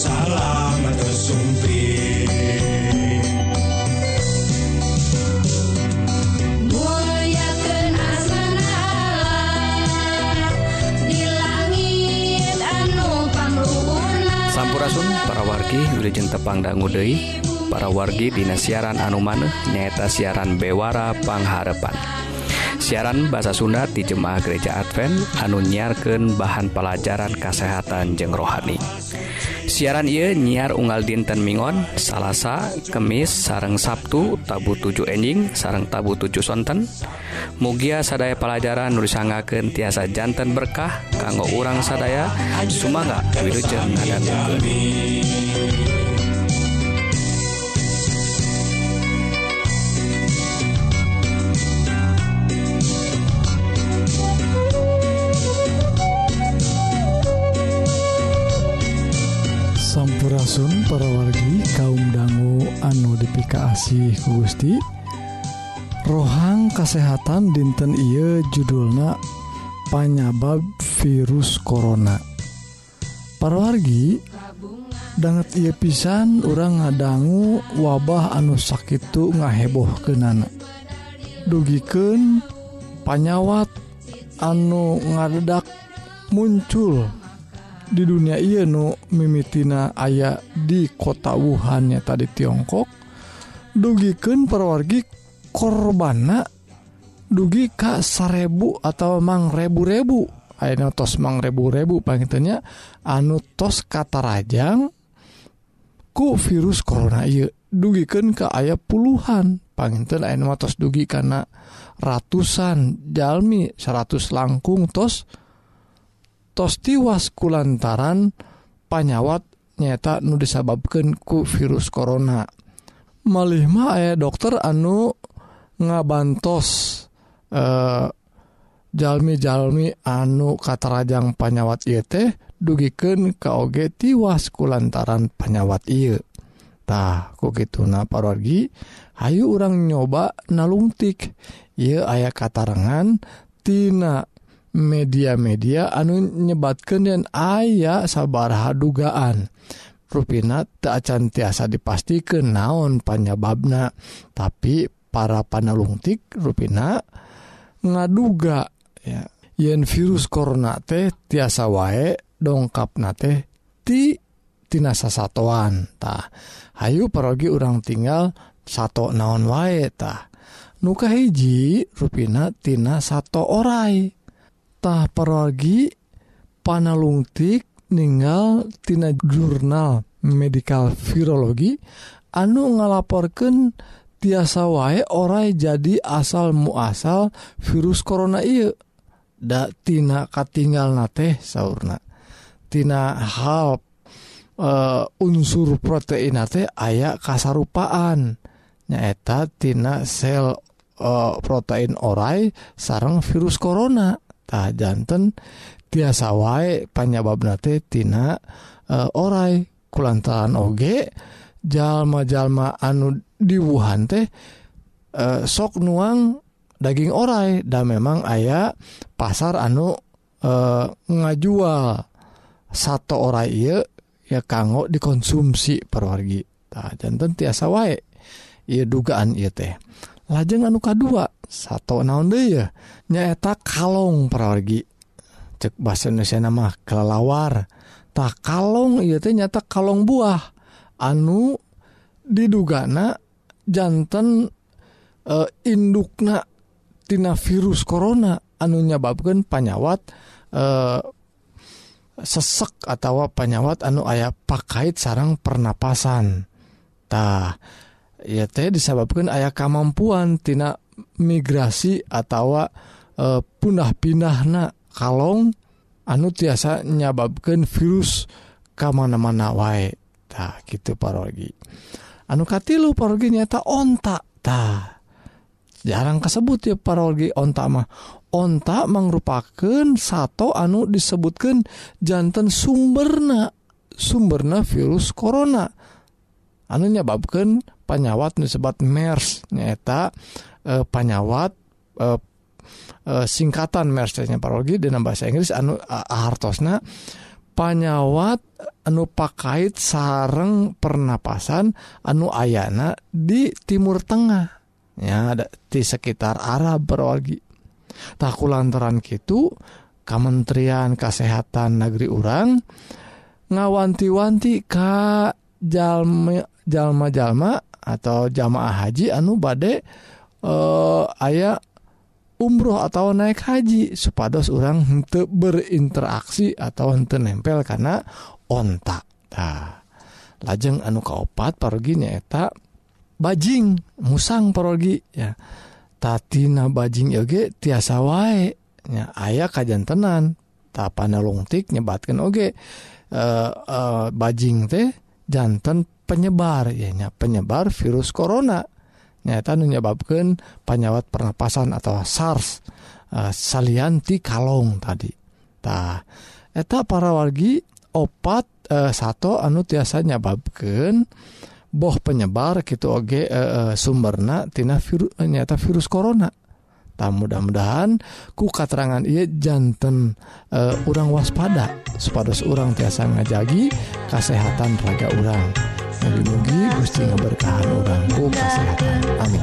salamat sumpi Sampurasun para wargi Wiljen Tepang Dangudei para wargi Dina siaran anu maneh nyaeta siaran Bewara Pangharepan siaran bahasa Sunda di Jemaah Gereja Advent anu nyiarkan bahan pelajaran kesehatan jeng rohani. siaran ia nyiar unggal dinten Mingon Salasa Kemis sareng Sabtu tabu 7 enjing sareng tabu 7 sonten. Mugia sadaya pelajaran nulisangakeun tiasa jantan berkah kanggo urang sadaya. Sumaga Wilujeng ngadangukeun Kaasih Gusti. Rohang kesehatan dinten Ieu judulna panyabab virus Corona. Para wargi banget ia pisan orang ngadanggu wabah anu sakit ngaheboh kenana dugiken panyawat anu ngadedak muncul di dunia Ieu nu mimitina aya di kota Wuhannya tadi Tiongkok. dugiken perwargi korbana dugi Ka sarebu atau emang rebu-rebu. Aina tos mang rebu-rebu pangitnya anu tos kata Rajang ku virus Corona iya dugiken ke ayah puluhan panginten tos dugi karena ratusan jalmi 100 langkung tos tos tiwas kulantaran panyawat nyata nu disababkan ku virus Corona. malihma aya dokter anu ngabantos eh jalmi-jalmi anu katarajang panyawat yete dugiken KG tiwas kulantaran panyawat penyawat tah kok gitu na pargi Hayu orang nyoba nalungtik. Ia ayah katarangantinana media-media anu nyebatkan dan ayah sabarha dugaan. ruina acan tiasa dipastikan naon panyababna. Tapi para panalungtik ruina ngaduga ya yen virus korona teh tiasa wae dongkap na teh ti tina sasatoantah Hayu perogi urang tinggal satu naon wae waetah nuka hiji ruinatina satu oraitah perogi panalungtik ninggaltina jurnal medical virologi anu ngalaporkan tiasa wae orai jadi asal muasal virus korona I daktina katinggal na teh sauna.tina hal uh, eh, unsur protein teh aya kasarupaan. Nyaeta tina sel uh, protein orai sarang virus koronatah jantan tiasa wae panyabab natetina uh, eh, orai kulantaran oge jalma-jalma anu diwuhan teh uh, sok nuang daging orai dan memang ayah pasar anu uh, ngajual. Satu orai ieu ya kanggo dikonsumsi perwargi. Nah, jantan tiasa wae ia dugaan iya teh. Lajeng anu kedua satu naon deh ya nyaeta kalong perwargi. cek bahasa Indonesia nama kelawartah kalong ia nyata kalong buah. Anu didugana jantan e, induknatina virus corona. Anu nyababkan panyawat e, sesek atau panyawat anu ayah pakait sarang pernapasantah ya teh disebabkan ayah kemampuantina migrasi atau e, punah pindah na kalong anu tiasa nyababkan virus ke mana-mana waetah gitu parogi. Anukati lu pargi nyata ontaktah jarang kasebut ya parogi ontak mah. Ontak merupakan satu anu disebutkan jantan sumberna sumberna virus corona. Anu nyababkan panyawat disebat MERS nyata e, eh, panyawat e, e, singkatan mercenya parologi dina bahasa Inggris anu hartosna panyawat anu pakait sareng pernapasan anu ayana di Timur Tengah. Ya ada di sekitar Arab parologi. Taku lantaran gitu Kementerian Kesehatan Negeri Urang ngawanti-wanti ka jalma-jalma atau jamaah haji anu bade eh, ayah umroh atau naik haji supados orang untuk berinteraksi atau untuk nempel karena ontak nah lajeng anu kaopat parogi nyaeta bajing musang parogi ya. Tatina bajing oge tiasa wae ya aya kajantenan tapana lungtik nyebatkan oge. Eh, eh, bajing teh jantan penyebar ya nya penyebar virus corona nyata menyebabkan penyawat pernapasan atau SARS uh, salianti kalong tadi tah eta para wargi opat eh, uh, satu anu tiasa nyababkan boh penyebar gitu oge eh, uh, sumbernatina virus nyata virus corona mudah-mudahan ku katerangan iya jantan uh, urang waspada supados urang tiasa ngajagi kesehatan raga urang. mugi-mugi Gusti ngaberkahan orangku kesehatan. Amin.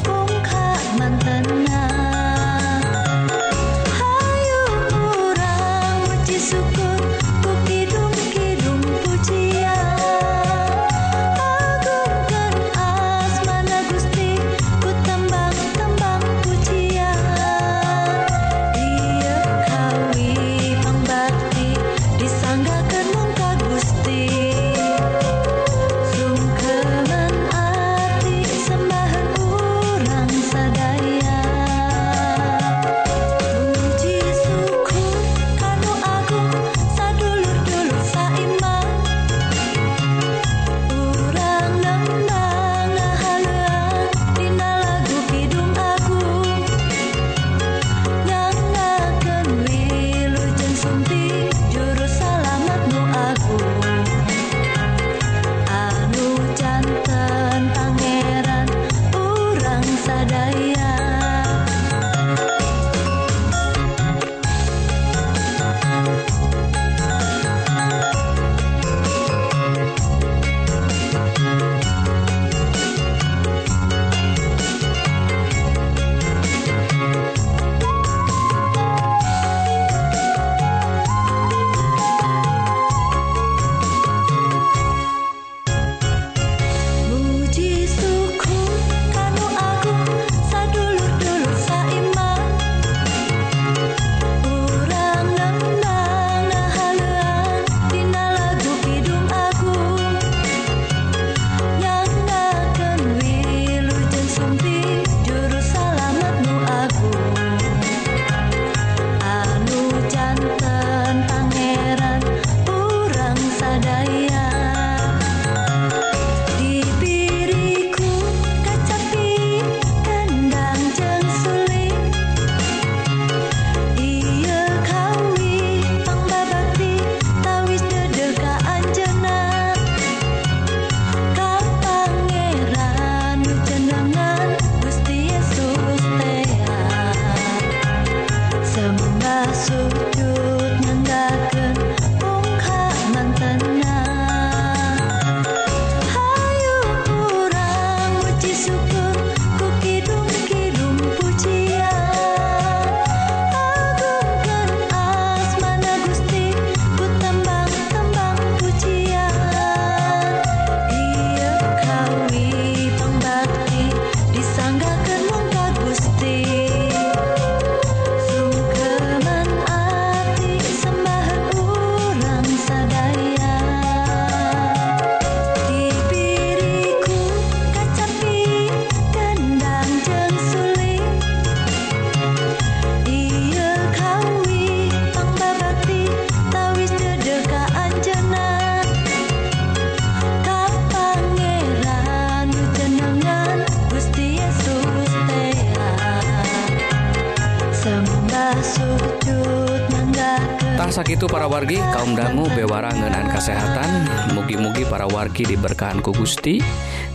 mugi diberkahanku Gusti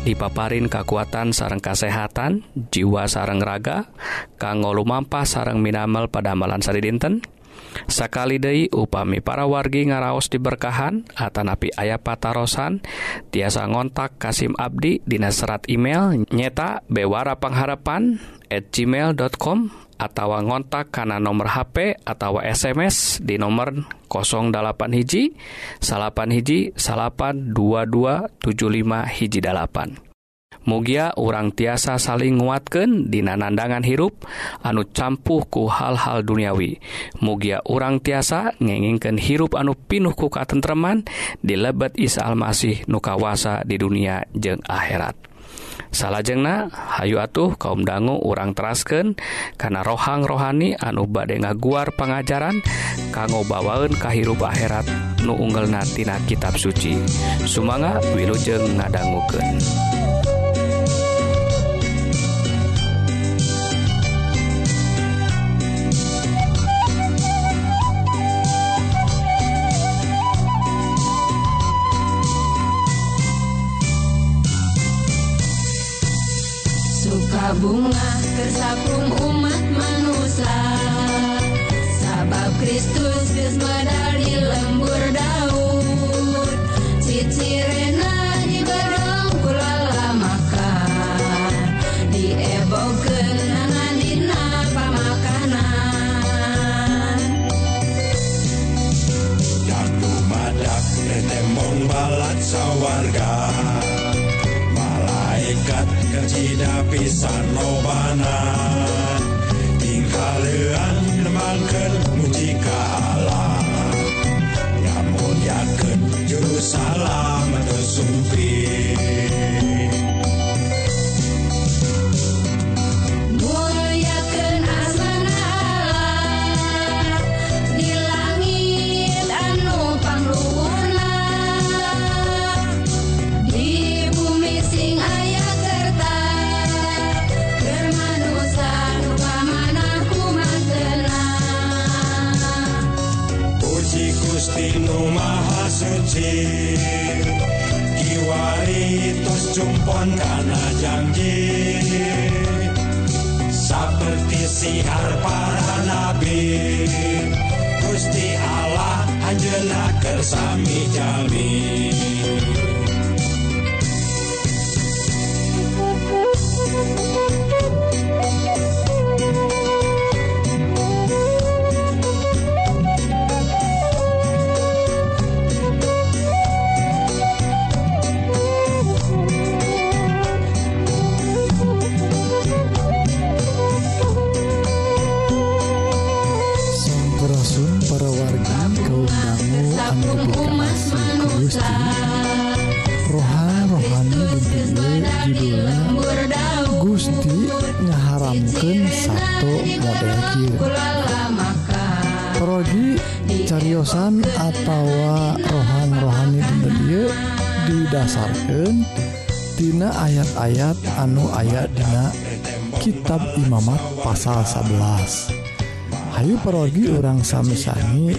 dipaparin kekuatan sarang kasehatan jiwa sarang raga kanggo lumampah sarang minamal pada amalan sari dinten. Sakali Dei upami para wargi ngaraos diberkahan Atanapi ayah patarosan tiasa ngontak Kasim Abdi Dina serat email nyeta Bewara Pangharapan at gmail.com atawa ngontak karena nomor HP atau SMS di nomor 08 hiji salapan hiji salapan 2275 hiji dalapan. Mugia urang tiasa saling nguatken dina nandangan hirup anu campuh ku hal-hal duniawi. Mugia urang tiasa ngengingken hirup anu pinuh ku katentreman dilebet Isa Almasih nukawasa di dunia jeung akhirat. salahjengna Hayu atuh kaum dangu urang terasken karena rohang rohani anu bade ngaguar pengajaran kanggo bawaun kahirup akhirat nu unggelnatina kitab suci. Sumanga wilujeng ngadangguken bunga tersapung umat manusia. Sabab Kristus geus medal di lembur daun cicirena dibedong kulala makan diebogeun nangan dina pamakanan. Dan lumadak retembong balat sawarga cida pisan lobana tingkah leuan nemangkeun muji ka Allah aya dina kitab Imamat pasal 11 Hayu parogi orang sami-sami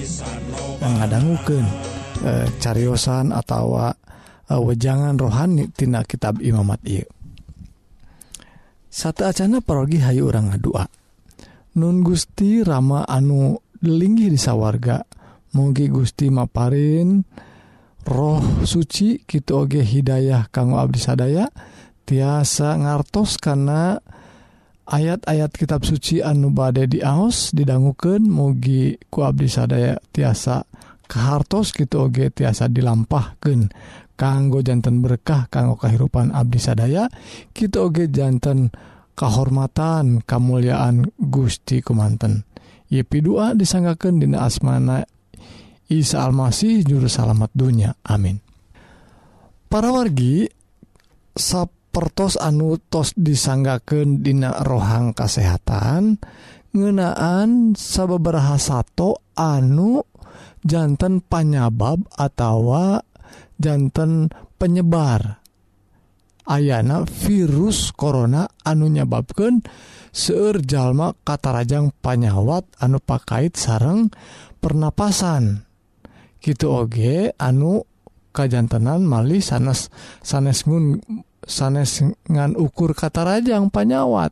mengadangguken e, caryosan atau e, wejangan rohanitina kitab Imamat ieu. satu Acana parogi Hayu orang ngadua Nun Gusti Rama anu linggih di sawwarga mugi Gusti Maparin roh suci Kioge Hidayah kanggo Abdi sadaya dan tiasa ngartos karena ayat-ayat kitab suci anu bade diaos didangukeun mugi ku Abdi sadaya tiasa kehartos gitu oge tiasa dilampahkeun. Kanggo jantan berkah kanggo kehidupan Abdi sadaya kita oge jantan kehormatan kemuliaan Gusti kumanten. Yepi dua disanggaken dina asmana Isa Almasih juru salamat dunya. Amin. Para wargi pertos anu tos disanggaken dina rohang kesehatan ngenaan sababaraha sato anu jantan panyabab atau jantan penyebar. Ayana virus corona anu nyababkan jalma katarajang panyawat anu pakait sarang pernapasan. Gitu Oge anu kajantenan Mali sanes sanesmun sanes ngan ukur kata Rajang panyawat.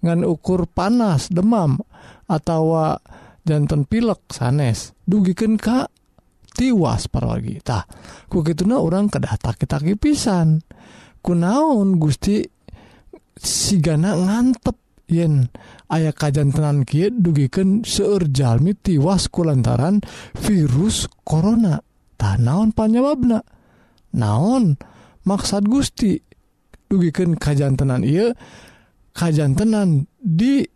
Ngan ukur panas demam atau jantan pilek sanes. Dugiken Ka tiwas paragitah ku gituna orang kedata kita pisan kunaon Gusti sigana ngantep yen ayah kajan tenan Ki dugiken seurjalmi tiwasku lantaran virus Corona. Tanaon panyawabna naon maksad Gusti? dugiken kajjantenan ia kajjantenan di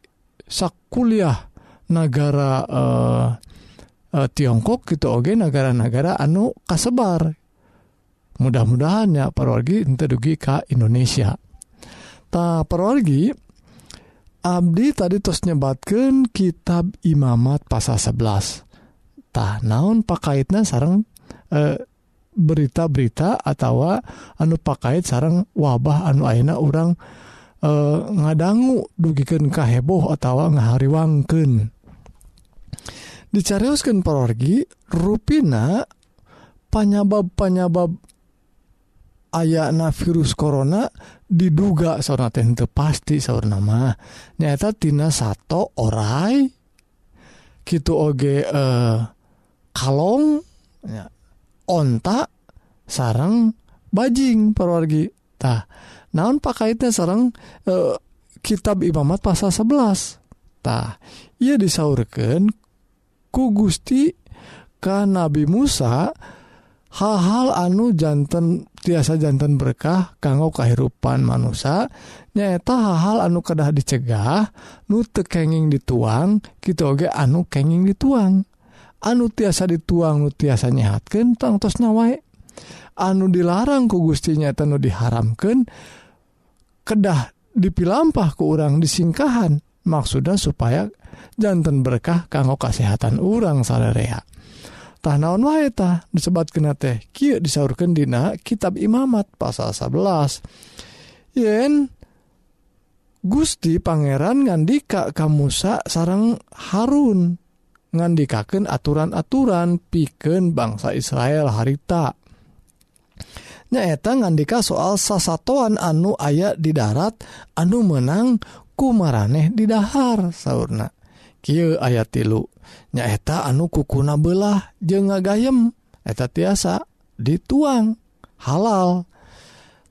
sakkuliah negara eh, eh, Tiongkok gitu Oge negara-negara anu kasebar. Mudah-mudahan ya parorgi ente dugi ke Indonesia. Ta parorgi Abdi tadi terus nyebatkan kitab imamat pasal 11 tah naon pakaitna sarang eh, berita-berita atau anu pakaiit sarang wabah anu aina orang e, ngadanggu dugiken kaheboh atau ngahariwangken dicariuskan pergi ruina panyabab-panyabab ayana virus korona diduga sauna teh pasti sauur nama nyatatina satu orai. Gitu oge eh, kalong. Ya, ontak sarang bajing perwargitah naon pakaitnya sarang eh, kitab Imamat pasal 11tah ia disaurkan ku Gusti ka Nabi Musa hal-hal anu jantan tiasa jantan berkah kanggo kehidupan manusia nyaeta hal-hal anu kedah dicegah nu tekenging dituang kita oge anu kenging dituang. anu tiasa dituang nu tiasa nyehatkan tangtosna wae anu dilarang ku Gustinya tenu diharamkan kedah dipilampah ke orang disingkahan. Maksudnya supaya jantan berkah kanggo kesehatan orang salerea. Tanaon waeta disebat kena teh kieu disaurkan dina kitab imamat pasal 11 yen Gusti Pangeran ngandika Kamusa sarang Harun. ngandikaken aturan-aturan piken bangsa Israel harita. Nyaeta ngandika soal sasatoan anu ayat di darat anu menang kumaraneh di dahar sauna ayat tilu. Nyaeta anu kukuna belah je ngagayem eta tiasa dituang halal.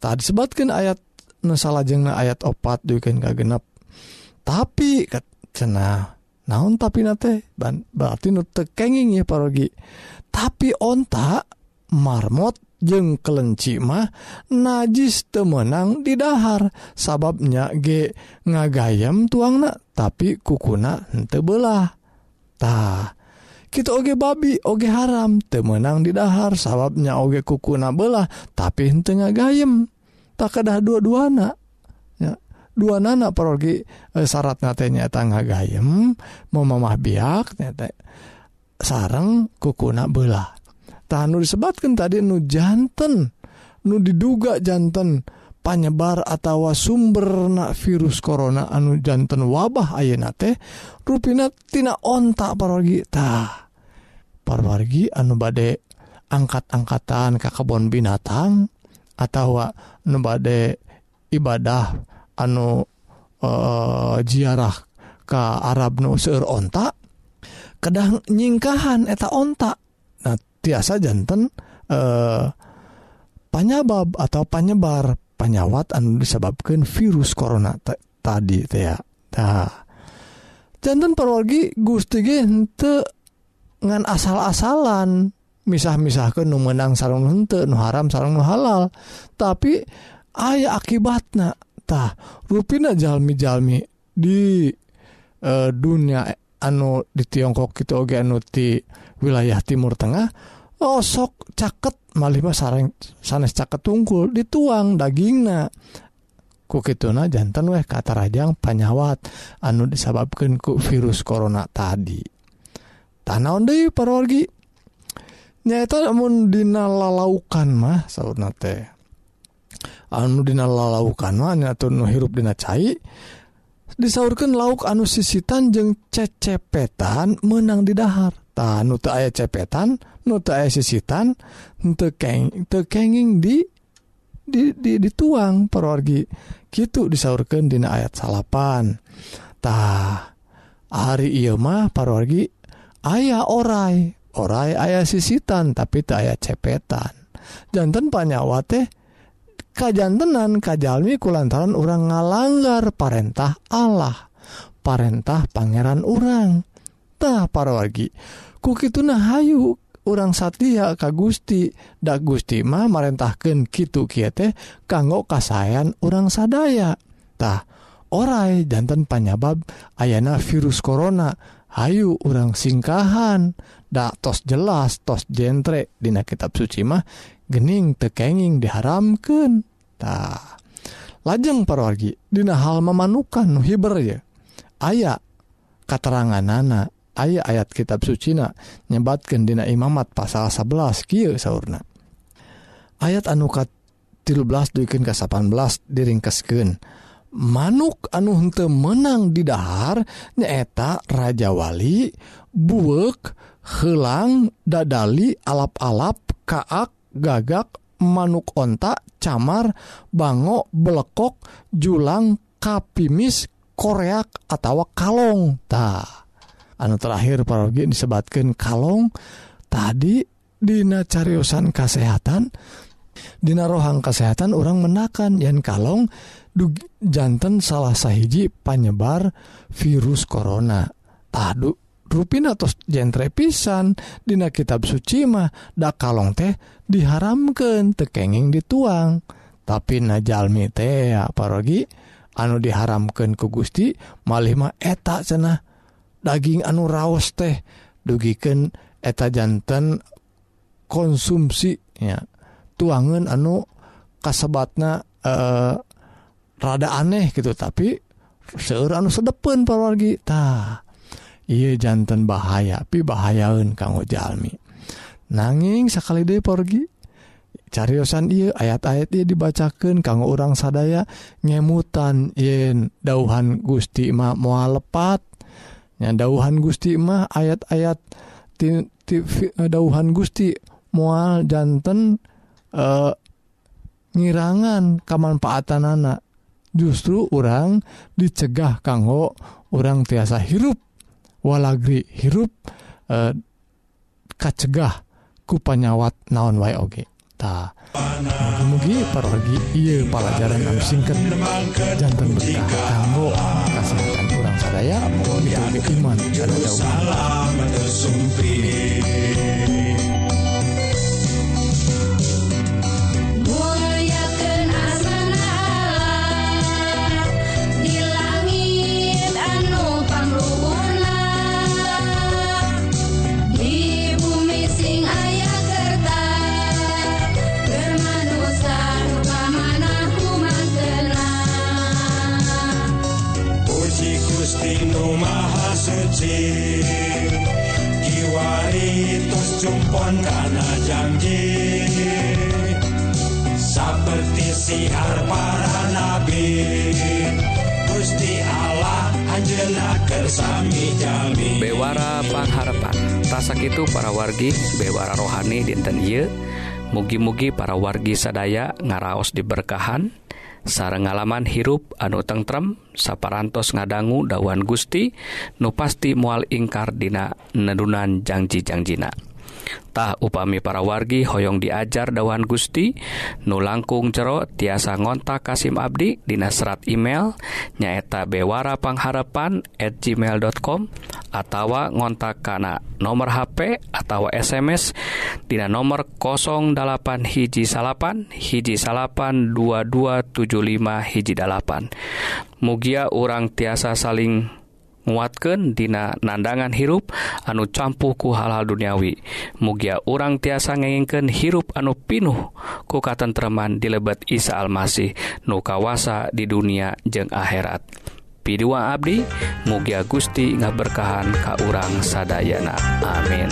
Tak disebatkan ayat nusala jengna ayat opat duken kagenp tapi cena naon tapi nate? Berarti tekenging ya paragi tapi ontak marmot jeng kelenci mah najis temenang di dahar. Sababnya ge ngagayam tuang na tapi kukuna hente belah-tah kita oge babi oge haram temenang di dahar. Sababnya oge kukuna belah tapi hente ngagayem. Tak kedah dua-dua anak ya dua nana pergi e, eh, syarat natenya tangga gayem mau mamah biak nyata sarang kukuna belah tahan nu disebatkan tadi nu jantan nu diduga jantan panyebar atau sumber na virus corona anu jantan wabah ayeuna teh rupina tina ontak parogi tah. Parwargi anu bade angkat-angkatan ke kebon binatang atau nu bade ibadah anu uh, ziarah ke Arab Nusur ontak kedang nyingkahan eta ontak nah tiasa jantan eh, panyabab atau penyebar penyawat anu disebabkan virus corona tadi teh ya. Nah, jantan perwargi gusti hente ngan asal-asalan misah-misah ke nu menang sarung hente nu haram sarung nu halal. Tapi ayah akibatnya tah ruina jalmi-jalmi di uh, dunia anu di Tiongkok itu oge anu ti wilayah Timur Tengah osok caket malih mah sareng sanes caket tungkul dituang dagingna. Ku kituna jantan weh kata rajang panyawat anu disababkan ku virus corona tadi. Tanaon deui parorgi nyaeta lamun dina lalaukan mah saurna teh. anu dina lalaukan atau dina cai disaurkan lauk anu sisitan jeung cecepetan menang di dahar. Ta nu aya cepetan nu aya sisitan tekeng tekenging di di, di dituang perorgi. Gitu disaurkan dina ayat salapan. Tah hari iya mah parorgi ayah orai orai ayah sisitan tapi tak ayah cepetan. Jantan panyawa teh kajantenan Kajalmi kulantaran orang ngalanggar parentah Allah parentah Pangeran orangtah wargi kuki nah Hayu orang Satya Ka Gusti. Dak Gustima merentahkan Kitu Kite kanggo kasayan orang sadayatah orai jantan panyabab Ayna virus Corona. Ayu orang singkahan. Dak tos jelas tos jentre. Dina kitab suci mah gening tekenging diharamkantah lajeng parorgi Dina hal memanukan nuhiber ya aya katerangan nana ayat ayat kitab Sucina nyebatkan Dina Imamat pasal 11 Ky sauna ayat anukat 13 dukin ke 18 diringkesken manuk anu hente menang didahar nyaeta Rajawali buek helang dadali alap-alap kaak gagak manuk ontak camar bangok belekok julang kapimis koreak atau kalongtah anu terakhir parogi disebatkan kalong. Tadi Dina cariusan kesehatan Dina rohang kesehatan orang menakan. Yang kalong jantan salah sahiji panyebar virus corona. Tadu rupin atau genre pisan. Dina kitab sucimahdak kalong teh diharamkan tekenging dituang. Tapi najalmi teh parogi anu diharamkan ku Gusti malima etak cenah. Daging anu raos teh dugiken eta jantan konsumsinya tuangan anu kasebatna eh rada aneh gitu tapi seueur anu sedepentah Iye jantan bahaya pi bahayaun kanggo jalmi nanging sekali De porgi cariyosan I ayat-ayat ia dibacakan kanggo orang sadaya ngemutan yen dauhan Gusti mah mua lepat. Dauhan Gusti mah ayat-ayat dauhan Gusti mual jantan eh, ngirangan kemanfaatan anak justru orang dicegah kanggo orang tiasa hirup. walagri hirup eh, kacegah ku panyawat naon wae oge. Ta mugi parorgi ieu pelajaran anu singkat jantan berkah kanggo kasehatan urang sadaya mugi iman. Dan jauh para wargi bewara rohani dinten Iye mugi-mugi para wargi sadaya ngaraos diberkahan. Sareng ngalaman hirup anu tentrem saparantos ngadanggu dawan Gusti nu pasti mual ingkar dina nedunan janji-janjina Tah upami para wargi hoyong diajar dawan Gusti nu langkung jero tiasa ngontak Kasim Abdi Dina serat email nyaeta Bewara Pangharapan at gmail.com atawa ngontak kana nomor HP atau SMS Dina nomor 08 hiji salapan hiji salapan 2275 hiji dalapan Mugia urang tiasa saling nguatken dina nandangan hirup anu campuhku hal-hal duniawi. Mugia urang tiasa ngengken hirup anu pinuh ku katentreman di lebet Isa Almasih nu kawasa di dunia jeung akhirat. Pidua Abdi mugia Gusti ngaberkahan ka urang sadayana. Amin.